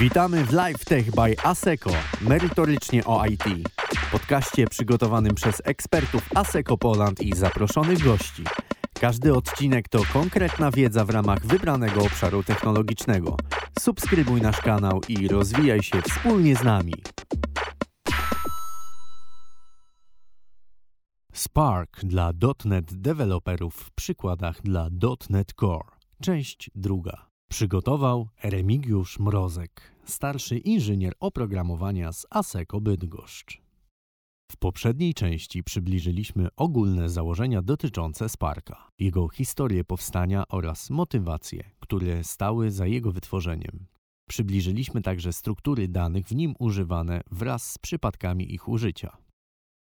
Witamy w Live Tech by ASECO, merytorycznie o IT. Podcaście przygotowanym przez ekspertów ASECO Poland i zaproszonych gości. Każdy odcinek to konkretna wiedza w ramach wybranego obszaru technologicznego. Subskrybuj nasz kanał i rozwijaj się wspólnie z nami. Spark dla .NET deweloperów w przykładach dla .NET Core. Część druga. Przygotował Remigiusz Mrozek, starszy inżynier oprogramowania z ASECO Bydgoszcz. W poprzedniej części przybliżyliśmy ogólne założenia dotyczące Sparka, jego historię powstania oraz motywacje, które stały za jego wytworzeniem. Przybliżyliśmy także struktury danych w nim używane wraz z przypadkami ich użycia.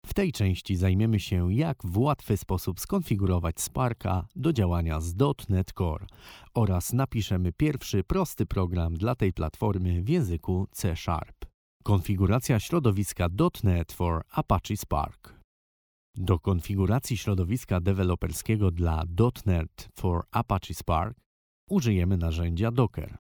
W tej części zajmiemy się, jak w łatwy sposób skonfigurować Sparka do działania z .NET Core oraz napiszemy pierwszy prosty program dla tej platformy w języku C Sharp. Konfiguracja środowiska .NET for Apache Spark. Do konfiguracji środowiska deweloperskiego dla .NET for Apache Spark użyjemy narzędzia Docker.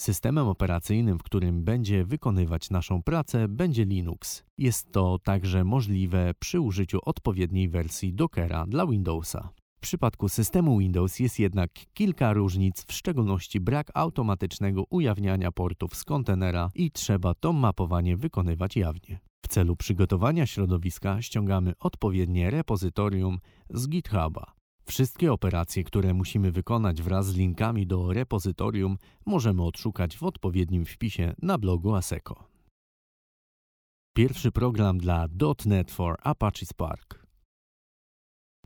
Systemem operacyjnym, w którym będzie wykonywać naszą pracę, będzie Linux. Jest to także możliwe przy użyciu odpowiedniej wersji Dockera dla Windowsa. W przypadku systemu Windows jest jednak kilka różnic, w szczególności brak automatycznego ujawniania portów z kontenera i trzeba to mapowanie wykonywać jawnie. W celu przygotowania środowiska ściągamy odpowiednie repozytorium z GitHuba. Wszystkie operacje, które musimy wykonać wraz z linkami do repozytorium, możemy odszukać w odpowiednim wpisie na blogu ASECO. Pierwszy program dla .NET for Apache Spark.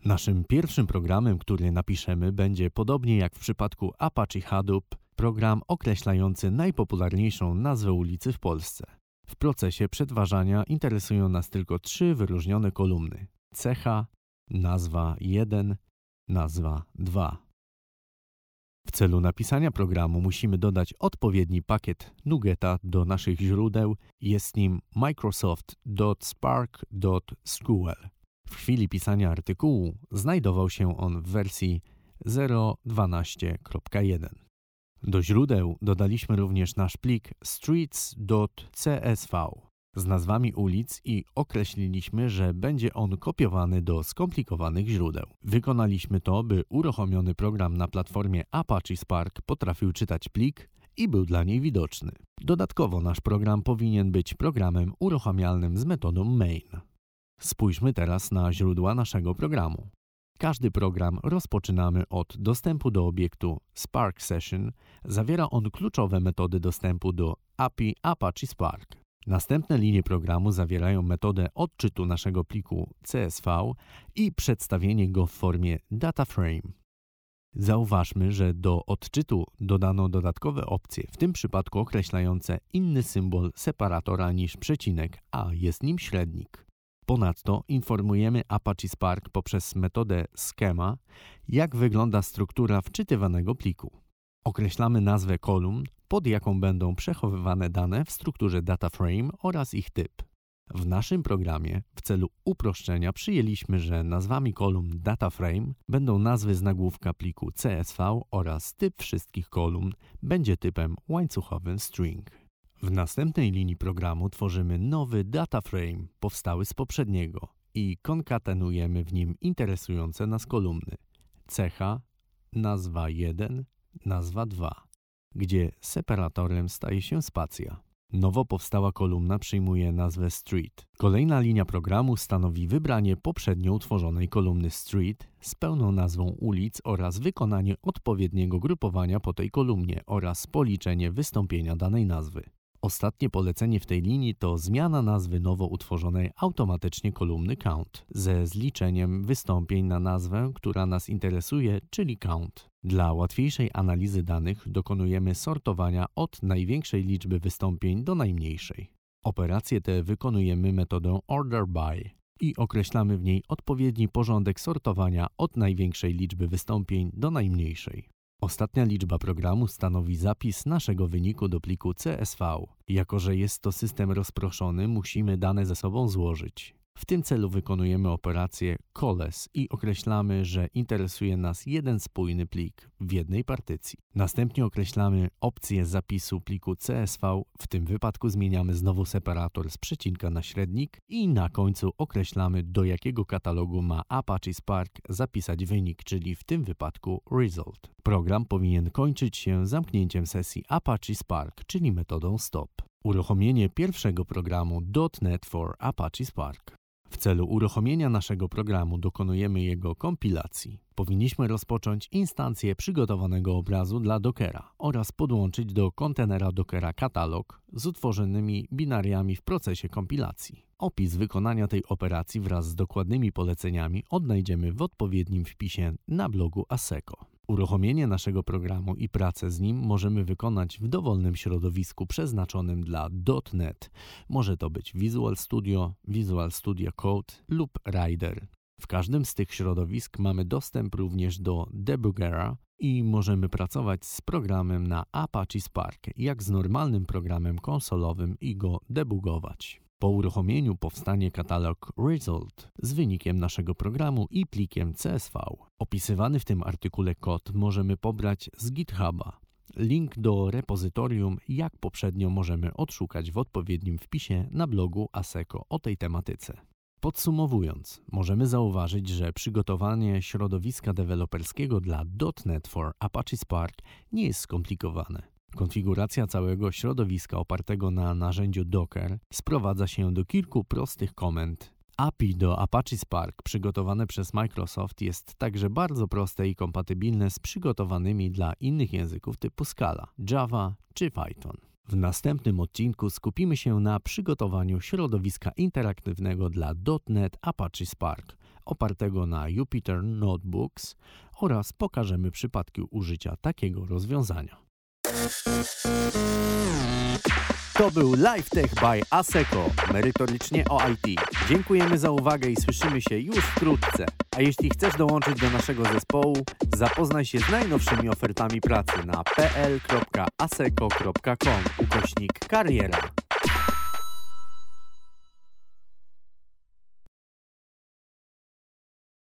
Naszym pierwszym programem, który napiszemy, będzie podobnie jak w przypadku Apache Hadoop, program określający najpopularniejszą nazwę ulicy w Polsce. W procesie przetwarzania interesują nas tylko trzy wyróżnione kolumny: cecha, nazwa 1 nazwa 2. W celu napisania programu musimy dodać odpowiedni pakiet Nugeta do naszych źródeł. Jest nim microsoft.spark.sql. W chwili pisania artykułu znajdował się on w wersji 0.12.1. Do źródeł dodaliśmy również nasz plik streets.csv z nazwami ulic i określiliśmy, że będzie on kopiowany do skomplikowanych źródeł. Wykonaliśmy to, by uruchomiony program na platformie Apache Spark potrafił czytać plik i był dla niej widoczny. Dodatkowo nasz program powinien być programem uruchamialnym z metodą main. Spójrzmy teraz na źródła naszego programu. Każdy program rozpoczynamy od dostępu do obiektu Spark Session. Zawiera on kluczowe metody dostępu do API Apache Spark. Następne linie programu zawierają metodę odczytu naszego pliku CSV i przedstawienie go w formie dataframe. Zauważmy, że do odczytu dodano dodatkowe opcje, w tym przypadku określające inny symbol separatora niż przecinek, a jest nim średnik. Ponadto informujemy Apache Spark poprzez metodę schema, jak wygląda struktura wczytywanego pliku. Określamy nazwę kolumn, pod jaką będą przechowywane dane w strukturze DataFrame oraz ich typ. W naszym programie w celu uproszczenia przyjęliśmy, że nazwami kolumn DataFrame będą nazwy z nagłówka pliku CSV oraz typ wszystkich kolumn będzie typem łańcuchowym string. W następnej linii programu tworzymy nowy DataFrame powstały z poprzedniego i konkatenujemy w nim interesujące nas kolumny cecha, nazwa 1, nazwa 2 gdzie separatorem staje się spacja. Nowo powstała kolumna przyjmuje nazwę Street. Kolejna linia programu stanowi wybranie poprzednio utworzonej kolumny Street z pełną nazwą ulic oraz wykonanie odpowiedniego grupowania po tej kolumnie oraz policzenie wystąpienia danej nazwy. Ostatnie polecenie w tej linii to zmiana nazwy nowo utworzonej automatycznie kolumny count ze zliczeniem wystąpień na nazwę, która nas interesuje, czyli count. Dla łatwiejszej analizy danych dokonujemy sortowania od największej liczby wystąpień do najmniejszej. Operację tę wykonujemy metodą order by i określamy w niej odpowiedni porządek sortowania od największej liczby wystąpień do najmniejszej. Ostatnia liczba programu stanowi zapis naszego wyniku do pliku CSV. Jako, że jest to system rozproszony, musimy dane ze sobą złożyć. W tym celu wykonujemy operację coalesce i określamy, że interesuje nas jeden spójny plik w jednej partycji. Następnie określamy opcję zapisu pliku CSV, w tym wypadku zmieniamy znowu separator z przecinka na średnik i na końcu określamy do jakiego katalogu ma Apache Spark zapisać wynik, czyli w tym wypadku result. Program powinien kończyć się zamknięciem sesji Apache Spark, czyli metodą stop. Uruchomienie pierwszego programu .NET for Apache Spark. W celu uruchomienia naszego programu dokonujemy jego kompilacji. Powinniśmy rozpocząć instancję przygotowanego obrazu dla Dockera oraz podłączyć do kontenera Dockera katalog z utworzonymi binariami w procesie kompilacji. Opis wykonania tej operacji wraz z dokładnymi poleceniami odnajdziemy w odpowiednim wpisie na blogu ASECO. Uruchomienie naszego programu i pracę z nim możemy wykonać w dowolnym środowisku przeznaczonym dla .NET. Może to być Visual Studio, Visual Studio Code lub Rider. W każdym z tych środowisk mamy dostęp również do debuggera i możemy pracować z programem na Apache Spark, jak z normalnym programem konsolowym i go debugować. Po uruchomieniu powstanie katalog Result z wynikiem naszego programu i plikiem CSV. Opisywany w tym artykule kod możemy pobrać z GitHuba. Link do repozytorium, jak poprzednio, możemy odszukać w odpowiednim wpisie na blogu ASECO o tej tematyce. Podsumowując, możemy zauważyć, że przygotowanie środowiska deweloperskiego dla .NET for Apache Spark nie jest skomplikowane. Konfiguracja całego środowiska opartego na narzędziu Docker sprowadza się do kilku prostych komend. API do Apache Spark przygotowane przez Microsoft jest także bardzo proste i kompatybilne z przygotowanymi dla innych języków typu Scala, Java czy Python. W następnym odcinku skupimy się na przygotowaniu środowiska interaktywnego dla .NET Apache Spark opartego na Jupyter Notebooks oraz pokażemy przypadki użycia takiego rozwiązania. To był Live Tech by ASECO, merytorycznie o IT. Dziękujemy za uwagę i słyszymy się już wkrótce. A jeśli chcesz dołączyć do naszego zespołu, zapoznaj się z najnowszymi ofertami pracy na pl.aseco.com ukośnik kariera.